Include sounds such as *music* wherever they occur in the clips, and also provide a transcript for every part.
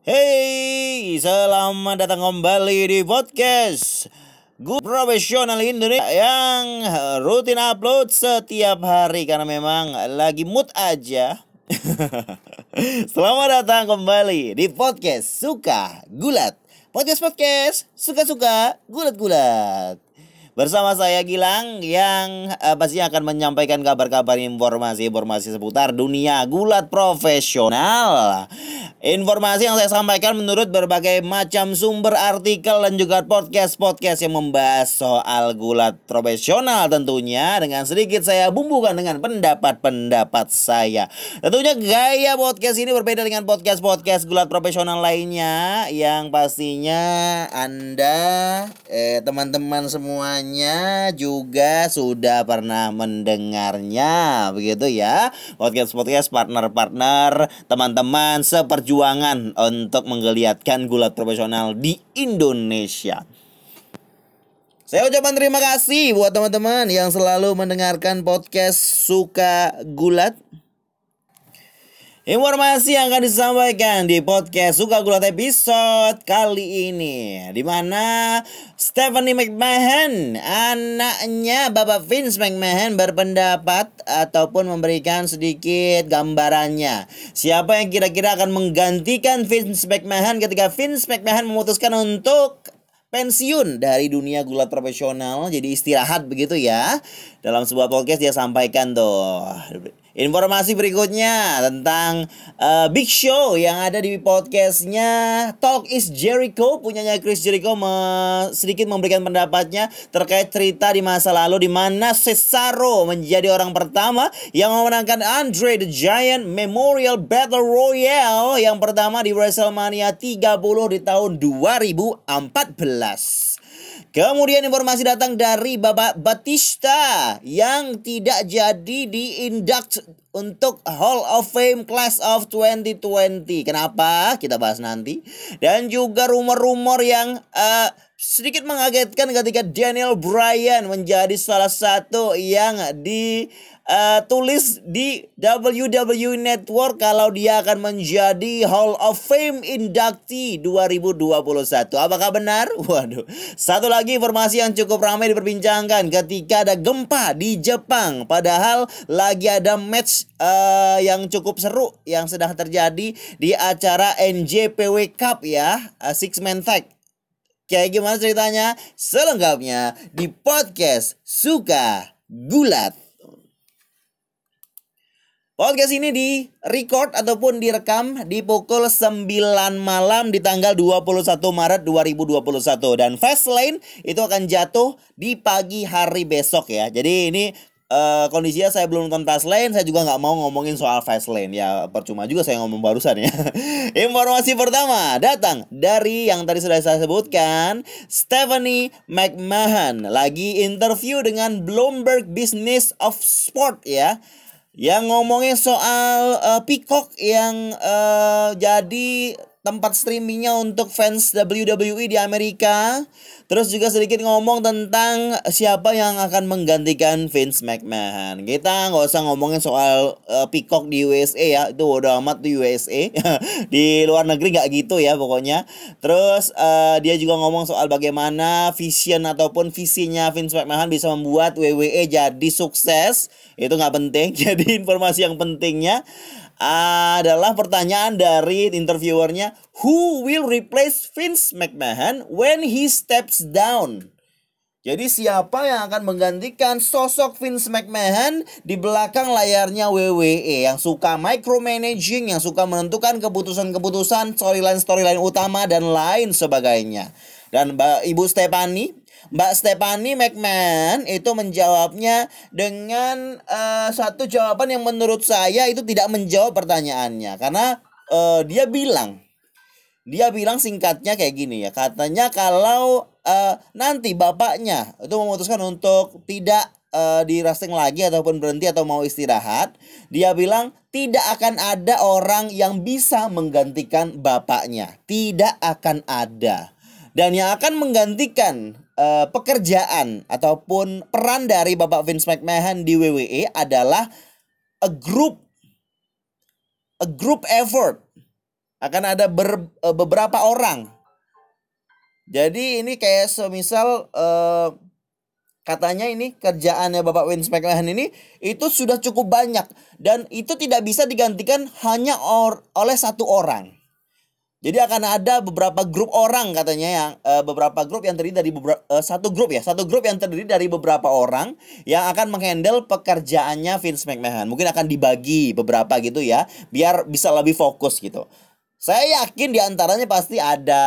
Hey, selamat datang kembali di podcast Gue profesional Indonesia yang rutin upload setiap hari karena memang lagi mood aja. *laughs* Selamat datang kembali di podcast Suka Gulat. Podcast podcast suka-suka gulat-gulat. Bersama saya Gilang yang uh, pastinya akan menyampaikan kabar-kabar informasi-informasi seputar dunia gulat profesional. Informasi yang saya sampaikan menurut berbagai macam sumber artikel dan juga podcast-podcast yang membahas soal gulat profesional tentunya dengan sedikit saya bumbukan dengan pendapat-pendapat saya. Tentunya gaya podcast ini berbeda dengan podcast-podcast gulat profesional lainnya yang pastinya Anda eh teman-teman semuanya juga sudah pernah mendengarnya begitu ya. Podcast-podcast partner-partner teman-teman seperti perjuangan untuk menggeliatkan gulat profesional di Indonesia. Saya ucapkan terima kasih buat teman-teman yang selalu mendengarkan podcast Suka Gulat. Informasi yang akan disampaikan di podcast Suka Gulat episode kali ini di mana Stephanie McMahon, anaknya Bapak Vince McMahon berpendapat ataupun memberikan sedikit gambarannya. Siapa yang kira-kira akan menggantikan Vince McMahon ketika Vince McMahon memutuskan untuk pensiun dari dunia gulat profesional jadi istirahat begitu ya. Dalam sebuah podcast dia sampaikan tuh Informasi berikutnya tentang uh, Big Show yang ada di podcastnya Talk is Jericho punyanya Chris Jericho me sedikit memberikan pendapatnya terkait cerita di masa lalu di mana Cesaro menjadi orang pertama yang memenangkan Andre the Giant Memorial Battle Royale yang pertama di WrestleMania 30 di tahun 2014. Kemudian informasi datang dari Bapak Batista yang tidak jadi diinduct untuk Hall of Fame Class of 2020. Kenapa? Kita bahas nanti. Dan juga rumor-rumor yang uh, sedikit mengagetkan ketika Daniel Bryan menjadi salah satu yang di uh, di WWE Network kalau dia akan menjadi Hall of Fame inductee 2021. Apakah benar? *laughs* Waduh. Satu lagi informasi yang cukup ramai diperbincangkan ketika ada gempa di Jepang. Padahal lagi ada match uh, yang cukup seru yang sedang terjadi di acara NJPW Cup ya, uh, Six Man Tag. Kayak gimana ceritanya? Selengkapnya di podcast Suka Gulat. Podcast ini di record ataupun direkam di pukul 9 malam di tanggal 21 Maret 2021 dan Fastlane itu akan jatuh di pagi hari besok ya. Jadi ini uh, kondisinya saya belum nonton Fastlane, saya juga nggak mau ngomongin soal Fastlane ya percuma juga saya ngomong barusan ya. *laughs* Informasi pertama datang dari yang tadi sudah saya sebutkan, Stephanie McMahon lagi interview dengan Bloomberg Business of Sport ya yang ngomongin soal uh, Peacock yang uh, jadi tempat streamingnya untuk fans WWE di Amerika. Terus juga sedikit ngomong tentang siapa yang akan menggantikan Vince McMahon. Kita nggak usah ngomongin soal uh, Peacock di USA ya, itu udah amat di USA. *laughs* di luar negeri nggak gitu ya pokoknya. Terus uh, dia juga ngomong soal bagaimana vision ataupun visinya Vince McMahon bisa membuat WWE jadi sukses. Itu nggak penting. *laughs* Jadi informasi yang pentingnya adalah pertanyaan dari interviewernya Who will replace Vince McMahon when he steps down? Jadi siapa yang akan menggantikan sosok Vince McMahon di belakang layarnya WWE yang suka micromanaging, yang suka menentukan keputusan-keputusan, storyline-storyline utama dan lain sebagainya. Dan Ibu Stephanie Mbak Stephanie McMahon itu menjawabnya dengan uh, satu jawaban yang menurut saya itu tidak menjawab pertanyaannya. Karena uh, dia bilang dia bilang singkatnya kayak gini ya. Katanya kalau uh, nanti bapaknya itu memutuskan untuk tidak uh, di wrestling lagi ataupun berhenti atau mau istirahat dia bilang tidak akan ada orang yang bisa menggantikan bapaknya. Tidak akan ada. Dan yang akan menggantikan uh, pekerjaan ataupun peran dari Bapak Vince McMahon di WWE adalah a group a group effort akan ada ber, uh, beberapa orang. Jadi ini kayak semisal uh, katanya ini kerjaannya Bapak Vince McMahon ini itu sudah cukup banyak dan itu tidak bisa digantikan hanya or, oleh satu orang. Jadi akan ada beberapa grup orang katanya yang uh, beberapa grup yang terdiri dari beberapa uh, satu grup ya, satu grup yang terdiri dari beberapa orang yang akan menghandle pekerjaannya Vince McMahon. Mungkin akan dibagi beberapa gitu ya, biar bisa lebih fokus gitu. Saya yakin di antaranya pasti ada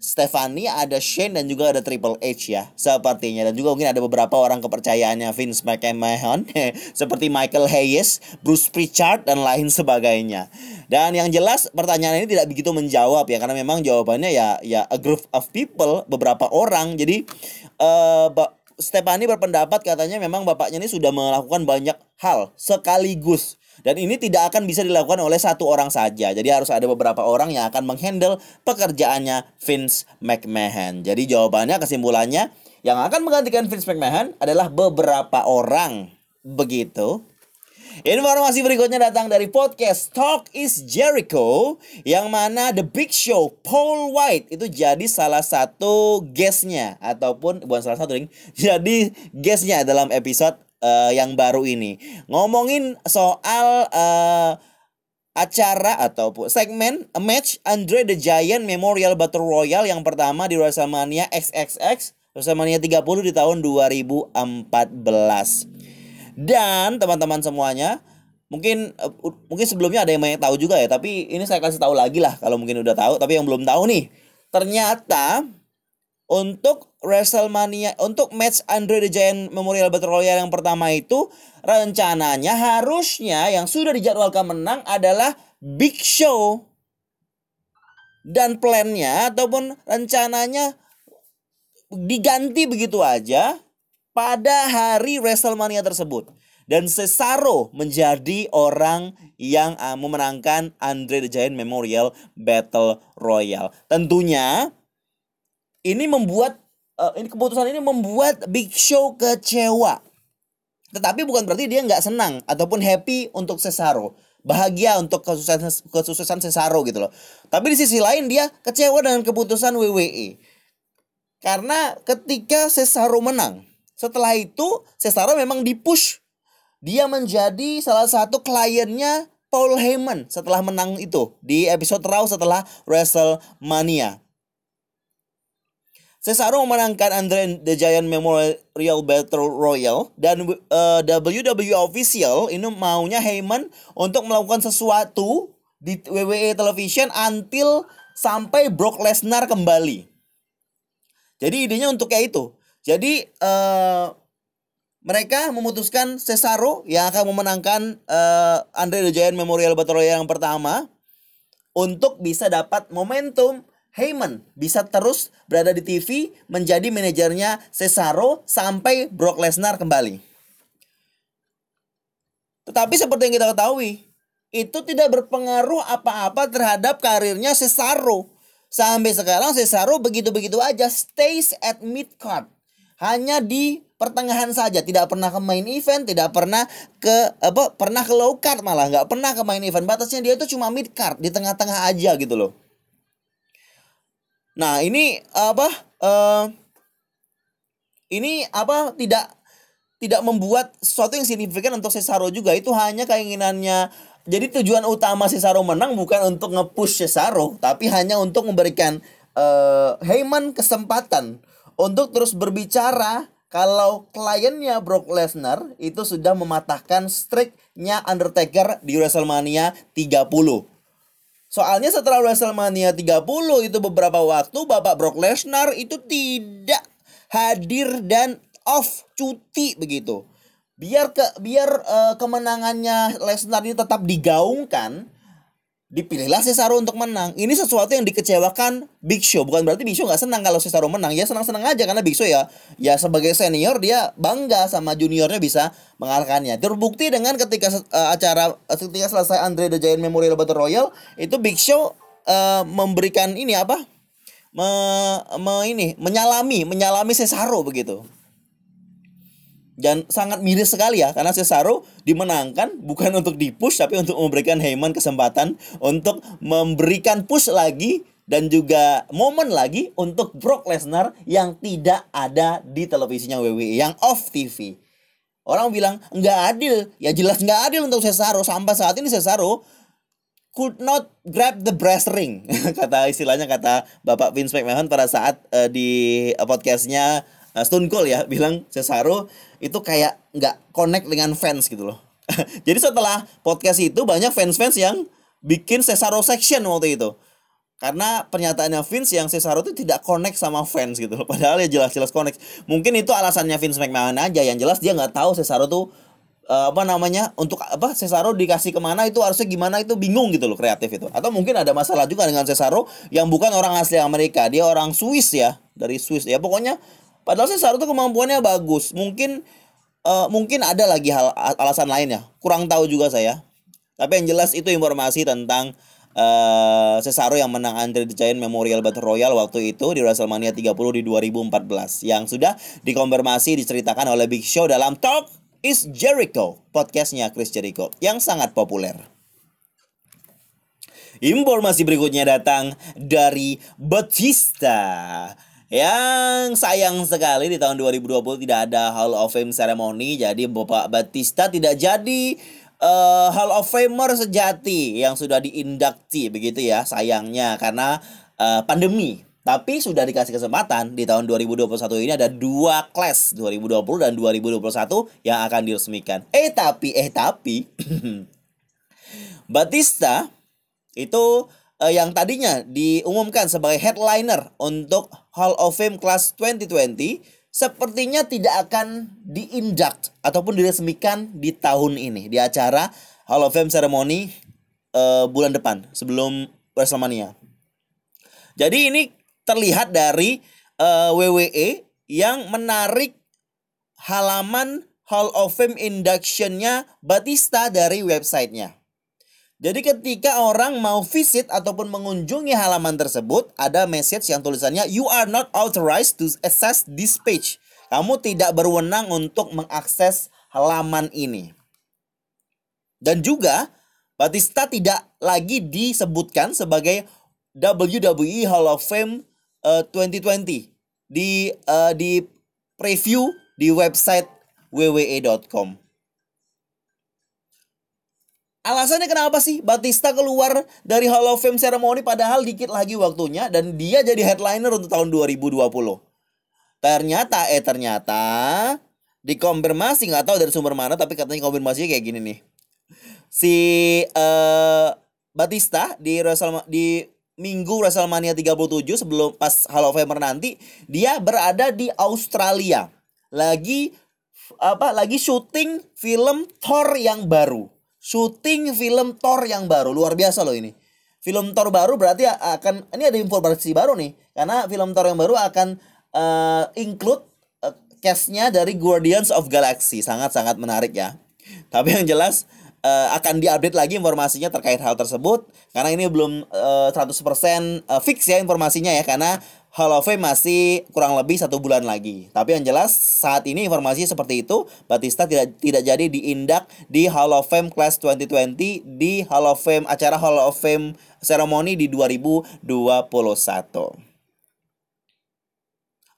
Stephanie, ada Shane dan juga ada Triple H ya sepertinya. Dan juga mungkin ada beberapa orang kepercayaannya Vince McMahon *laughs* seperti Michael Hayes, Bruce Pritchard dan lain sebagainya. Dan yang jelas pertanyaan ini tidak begitu menjawab ya karena memang jawabannya ya ya a group of people beberapa orang. Jadi uh, Stephanie berpendapat katanya memang bapaknya ini sudah melakukan banyak hal sekaligus dan ini tidak akan bisa dilakukan oleh satu orang saja. Jadi harus ada beberapa orang yang akan menghandle pekerjaannya Vince McMahon. Jadi jawabannya kesimpulannya yang akan menggantikan Vince McMahon adalah beberapa orang. Begitu. Informasi berikutnya datang dari podcast Talk is Jericho yang mana The Big Show Paul White itu jadi salah satu guestnya ataupun bukan salah satu ring jadi guestnya dalam episode uh, yang baru ini. Ngomongin soal uh, acara atau segmen match Andre the Giant Memorial Battle Royale yang pertama di WrestleMania XXX WrestleMania 30 di tahun 2014. Dan teman-teman semuanya, mungkin uh, mungkin sebelumnya ada yang banyak tahu juga ya, tapi ini saya kasih tahu lagi lah kalau mungkin udah tahu, tapi yang belum tahu nih. Ternyata untuk WrestleMania untuk match Andre the Giant Memorial Battle Royale yang pertama itu rencananya harusnya yang sudah dijadwalkan menang adalah Big Show dan plannya ataupun rencananya diganti begitu aja pada hari WrestleMania tersebut dan Cesaro menjadi orang yang uh, memenangkan Andre the Giant Memorial Battle Royale. Tentunya ini membuat uh, ini keputusan ini membuat Big Show kecewa. Tetapi bukan berarti dia nggak senang ataupun happy untuk Cesaro. Bahagia untuk kesuksesan, kesuksesan Cesaro gitu loh. Tapi di sisi lain dia kecewa dengan keputusan WWE. Karena ketika Cesaro menang, setelah itu Cesaro memang dipush. Dia menjadi salah satu kliennya Paul Heyman setelah menang itu di episode Raw setelah WrestleMania. Cesaro memenangkan Andre the Giant Memorial Battle Royal dan uh, eh, WWE official ini maunya Heyman untuk melakukan sesuatu di WWE Television until sampai Brock Lesnar kembali. Jadi idenya untuk kayak itu. Jadi uh, mereka memutuskan Cesaro yang akan memenangkan uh, Andre the Giant Memorial Battle Royal yang pertama untuk bisa dapat momentum Heyman bisa terus berada di TV menjadi manajernya Cesaro sampai Brock Lesnar kembali. Tetapi seperti yang kita ketahui, itu tidak berpengaruh apa-apa terhadap karirnya Cesaro. Sampai sekarang Cesaro begitu-begitu aja stays at mid card. Hanya di pertengahan saja, tidak pernah ke main event, tidak pernah ke apa pernah ke low card malah nggak pernah ke main event. Batasnya dia itu cuma mid card di tengah-tengah aja gitu loh. Nah, ini apa? Uh, ini apa tidak tidak membuat sesuatu yang signifikan untuk Cesaro juga. Itu hanya keinginannya. Jadi tujuan utama Cesaro menang bukan untuk nge-push Cesaro, tapi hanya untuk memberikan uh, Heyman kesempatan untuk terus berbicara kalau kliennya Brock Lesnar itu sudah mematahkan streaknya Undertaker di WrestleMania 30. Soalnya setelah WrestleMania 30 itu beberapa waktu Bapak Brock Lesnar itu tidak hadir dan off cuti begitu. Biar ke biar uh, kemenangannya Lesnar ini tetap digaungkan, dipilihlah Cesaro untuk menang. Ini sesuatu yang dikecewakan Big Show. Bukan berarti Big Show nggak senang kalau Cesaro menang. Ya senang-senang aja karena Big Show ya ya sebagai senior dia bangga sama juniornya bisa mengalahkannya. Terbukti dengan ketika uh, acara uh, ketika selesai Andre the Giant Memorial Battle Royal itu Big Show uh, memberikan ini apa? Me, me ini menyalami menyalami Cesaro begitu. Dan sangat miris sekali ya karena Cesaro dimenangkan bukan untuk dipush tapi untuk memberikan Heyman kesempatan untuk memberikan push lagi dan juga momen lagi untuk Brock Lesnar yang tidak ada di televisinya WWE yang off TV. Orang bilang nggak adil, ya jelas nggak adil untuk Cesaro. Sampai saat ini Cesaro could not grab the brass ring. *laughs* Kata istilahnya kata Bapak Vince McMahon pada saat uh, di podcastnya uh, Stone Cold ya bilang Cesaro itu kayak nggak connect dengan fans gitu loh. *laughs* Jadi setelah podcast itu banyak fans-fans yang bikin Cesaro section waktu itu. Karena pernyataannya Vince yang Cesaro itu tidak connect sama fans gitu loh. *laughs* Padahal ya jelas-jelas connect. Mungkin itu alasannya Vince McMahon aja. Yang jelas dia nggak tahu Cesaro tuh uh, apa namanya untuk apa Cesaro dikasih ke mana itu harusnya gimana itu bingung gitu loh kreatif itu atau mungkin ada masalah juga dengan Cesaro yang bukan orang asli Amerika dia orang Swiss ya dari Swiss ya pokoknya padahal Cesaro tuh kemampuannya bagus. Mungkin uh, mungkin ada lagi hal alasan lainnya kurang tahu juga saya. Tapi yang jelas itu informasi tentang uh, Cesaro yang menang Andre the Giant Memorial Battle Royal waktu itu di WrestleMania 30 di 2014 yang sudah dikonfirmasi diceritakan oleh Big Show dalam Talk is Jericho, podcastnya Chris Jericho yang sangat populer. Informasi berikutnya datang dari Batista yang sayang sekali di tahun 2020 tidak ada Hall of Fame ceremony. Jadi Bapak Batista tidak jadi uh, Hall of Famer sejati yang sudah diindukti begitu ya sayangnya. Karena uh, pandemi. Tapi sudah dikasih kesempatan di tahun 2021 ini ada dua kelas 2020 dan 2021 yang akan diresmikan. Eh tapi eh tapi *clears throat* Batista itu eh, yang tadinya diumumkan sebagai headliner untuk Hall of Fame Class 2020 sepertinya tidak akan diinduct ataupun diresmikan di tahun ini di acara Hall of Fame ceremony eh, bulan depan sebelum WrestleMania. Jadi ini terlihat dari uh, eh, WWE yang menarik halaman Hall of Fame inductionnya Batista dari websitenya. Jadi ketika orang mau visit ataupun mengunjungi halaman tersebut, ada message yang tulisannya You are not authorized to access this page. Kamu tidak berwenang untuk mengakses halaman ini. Dan juga Batista tidak lagi disebutkan sebagai WWE Hall of Fame uh, 2020 di uh, di preview di website wwe.com. Alasannya kenapa sih Batista keluar dari Hall of Fame ceremony padahal dikit lagi waktunya dan dia jadi headliner untuk tahun 2020. Ternyata eh ternyata dikonfirmasi nggak tahu dari sumber mana tapi katanya konfirmasinya kayak gini nih. Si uh, Batista di WrestleMania di minggu WrestleMania 37 sebelum pas Hall of Famer nanti dia berada di Australia. Lagi apa? Lagi syuting film Thor yang baru. Syuting film Thor yang baru. Luar biasa loh ini. Film Thor baru berarti akan ini ada informasi baru nih karena film Thor yang baru akan uh, include uh, castnya dari Guardians of Galaxy. Sangat-sangat menarik ya. Tapi yang jelas uh, akan diupdate lagi informasinya terkait hal tersebut karena ini belum uh, 100% uh, fix ya informasinya ya karena Hall of Fame masih kurang lebih satu bulan lagi. Tapi yang jelas saat ini informasi seperti itu, Batista tidak tidak jadi diindak di Hall of Fame Class 2020 di Hall of Fame acara Hall of Fame ceremony di 2021.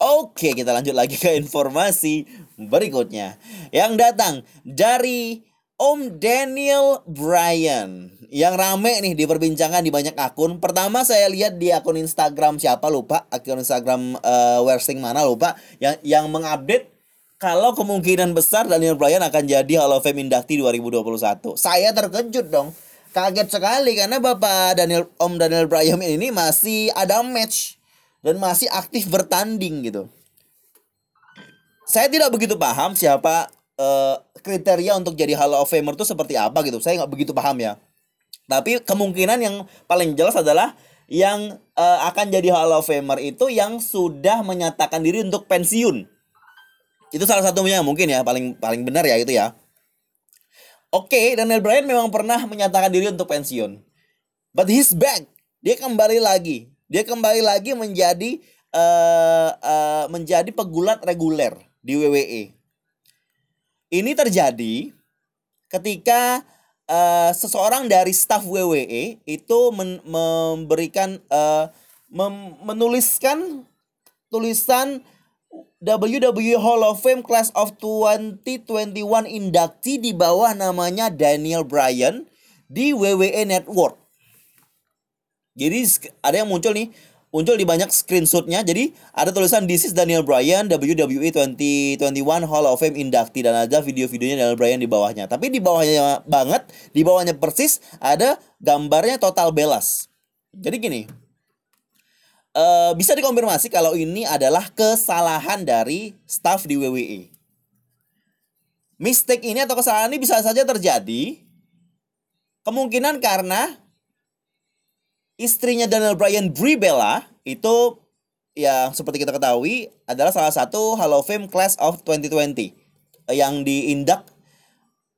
Oke, kita lanjut lagi ke informasi berikutnya yang datang dari Om Daniel Bryan yang rame nih diperbincangkan di banyak akun. Pertama saya lihat di akun Instagram siapa lupa, akun Instagram uh, Wersing mana lupa yang yang mengupdate kalau kemungkinan besar Daniel Bryan akan jadi Hall of Fame inductee 2021. Saya terkejut dong. Kaget sekali karena Bapak Daniel Om Daniel Bryan ini masih ada match dan masih aktif bertanding gitu. Saya tidak begitu paham siapa uh, kriteria untuk jadi Hall of Famer itu seperti apa gitu. Saya nggak begitu paham ya. Tapi kemungkinan yang paling jelas adalah yang uh, akan jadi Hall of Famer itu yang sudah menyatakan diri untuk pensiun. Itu salah satunya mungkin ya paling paling benar ya itu ya. Oke, okay, Daniel Bryan memang pernah menyatakan diri untuk pensiun. But he's back. Dia kembali lagi. Dia kembali lagi menjadi uh, uh, menjadi pegulat reguler di WWE. Ini terjadi ketika uh, seseorang dari staf WWE itu men memberikan uh, mem menuliskan tulisan WWE Hall of Fame Class of 2021 inductee di bawah namanya Daniel Bryan di WWE Network. Jadi ada yang muncul nih, muncul di banyak screenshotnya. Jadi ada tulisan This is Daniel Bryan WWE 2021 Hall of Fame inductee dan ada video-videonya Daniel Bryan di bawahnya. Tapi di bawahnya banget, di bawahnya persis ada gambarnya Total Bellas. Jadi gini, uh, bisa dikonfirmasi kalau ini adalah kesalahan dari staff di WWE. Mistake ini atau kesalahan ini bisa saja terjadi kemungkinan karena istrinya Daniel Bryan Brie Bella itu yang seperti kita ketahui adalah salah satu Hall of Fame Class of 2020 yang diindak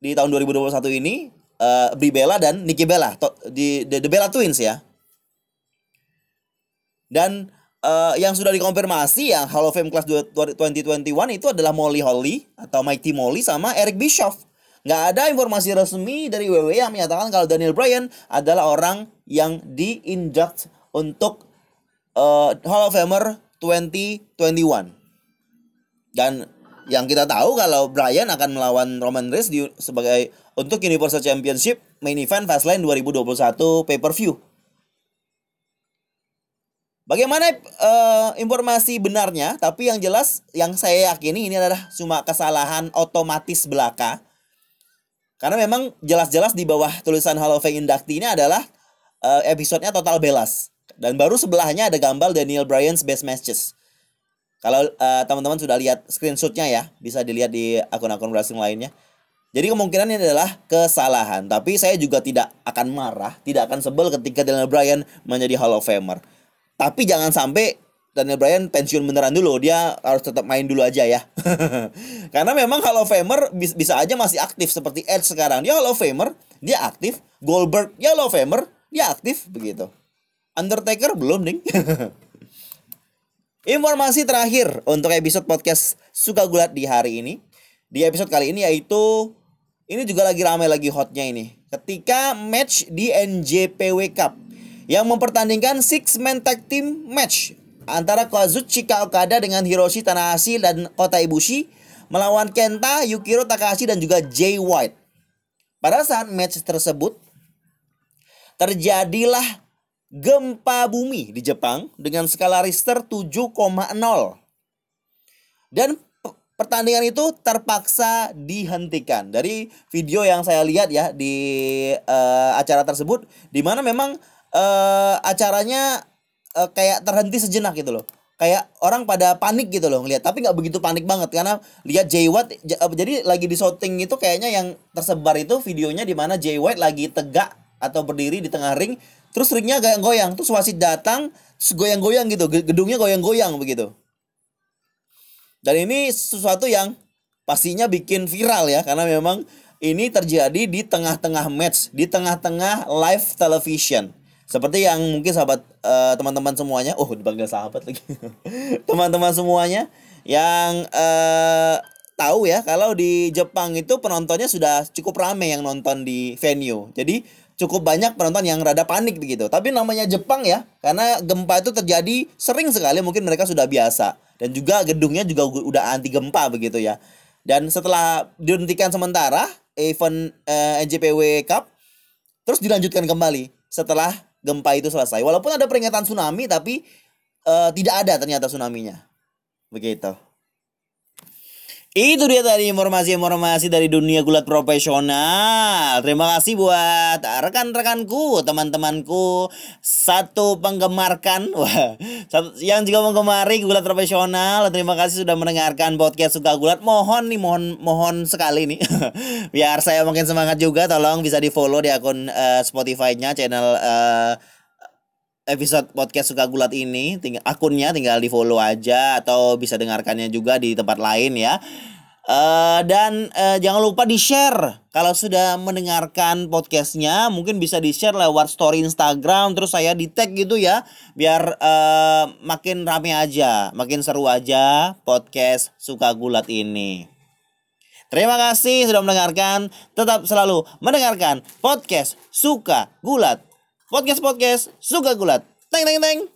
di tahun 2021 ini uh, Brie Bella dan Nikki Bella di the, the Bella Twins ya dan uh, yang sudah dikonfirmasi yang Hall of Fame Class 2021 itu adalah Molly Holly atau Mighty Molly sama Eric Bischoff. Nggak ada informasi resmi dari WWE yang menyatakan kalau Daniel Bryan adalah orang yang di-induct untuk uh, Hall of Famer 2021. Dan yang kita tahu kalau Bryan akan melawan Roman Reigns di, sebagai untuk Universal Championship main event Fastlane 2021 pay-per-view. Bagaimana uh, informasi benarnya? Tapi yang jelas yang saya yakini ini adalah cuma kesalahan otomatis belaka. Karena memang jelas-jelas di bawah tulisan Hall of Fame inductee ini adalah uh, episodenya total belas. Dan baru sebelahnya ada gambar Daniel Bryan's best matches. Kalau uh, teman-teman sudah lihat screenshotnya ya, bisa dilihat di akun-akun wrestling lainnya. Jadi kemungkinan ini adalah kesalahan. Tapi saya juga tidak akan marah, tidak akan sebel ketika Daniel Bryan menjadi Hall of Famer. Tapi jangan sampai Daniel Bryan pensiun beneran dulu, dia harus tetap main dulu aja ya. *laughs* Karena memang Hall of Famer bisa aja masih aktif seperti Edge sekarang. Dia Hall of Famer, dia aktif. Goldberg, dia Hall of Famer, dia aktif begitu. Undertaker belum nih. *laughs* Informasi terakhir untuk episode podcast Suka Gulat di hari ini. Di episode kali ini yaitu ini juga lagi ramai lagi hotnya ini. Ketika match di NJPW Cup yang mempertandingkan six man tag team match antara Kazuchika Okada dengan Hiroshi Tanahashi dan Kota Ibushi melawan Kenta, Yukiro Takahashi dan juga Jay White. Pada saat match tersebut terjadilah gempa bumi di Jepang dengan skala Richter 7,0. Dan pertandingan itu terpaksa dihentikan. Dari video yang saya lihat ya di uh, acara tersebut di mana memang uh, acaranya uh, kayak terhenti sejenak gitu loh kayak orang pada panik gitu loh ngeliat tapi nggak begitu panik banget karena lihat Jay White jadi lagi di shooting itu kayaknya yang tersebar itu videonya di mana Jay White lagi tegak atau berdiri di tengah ring terus ringnya goyang-goyang terus wasit datang terus goyang-goyang gitu gedungnya goyang-goyang begitu dan ini sesuatu yang pastinya bikin viral ya karena memang ini terjadi di tengah-tengah match di tengah-tengah live television seperti yang mungkin sahabat uh, teman-teman semuanya, oh dipanggil sahabat lagi. *laughs* teman-teman semuanya yang uh, tahu ya kalau di Jepang itu penontonnya sudah cukup ramai yang nonton di venue. Jadi cukup banyak penonton yang rada panik begitu. Tapi namanya Jepang ya, karena gempa itu terjadi sering sekali mungkin mereka sudah biasa dan juga gedungnya juga udah anti gempa begitu ya. Dan setelah dihentikan sementara event eh, NJPW Cup terus dilanjutkan kembali setelah gempa itu selesai. Walaupun ada peringatan tsunami tapi uh, tidak ada ternyata tsunaminya. Begitu. Itu dia tadi informasi-informasi dari dunia gulat profesional. Terima kasih buat rekan-rekanku, teman-temanku, satu penggemarkan, *laughs* wah, satu, yang juga menggemari gulat profesional. Terima kasih sudah mendengarkan podcast suka gulat. Mohon nih, mohon, mohon sekali nih, *laughs* biar saya makin semangat juga. Tolong bisa di follow di akun uh, Spotify-nya, channel uh, episode podcast suka gulat ini tinggal akunnya tinggal di follow aja atau bisa dengarkannya juga di tempat lain ya uh, dan uh, jangan lupa di share kalau sudah mendengarkan podcastnya mungkin bisa di share lewat story Instagram terus saya di tag gitu ya biar uh, makin rame aja makin seru aja podcast suka gulat ini Terima kasih sudah mendengarkan. Tetap selalu mendengarkan podcast Suka Gulat. Podcast-podcast Suka Gulat. Teng teng teng.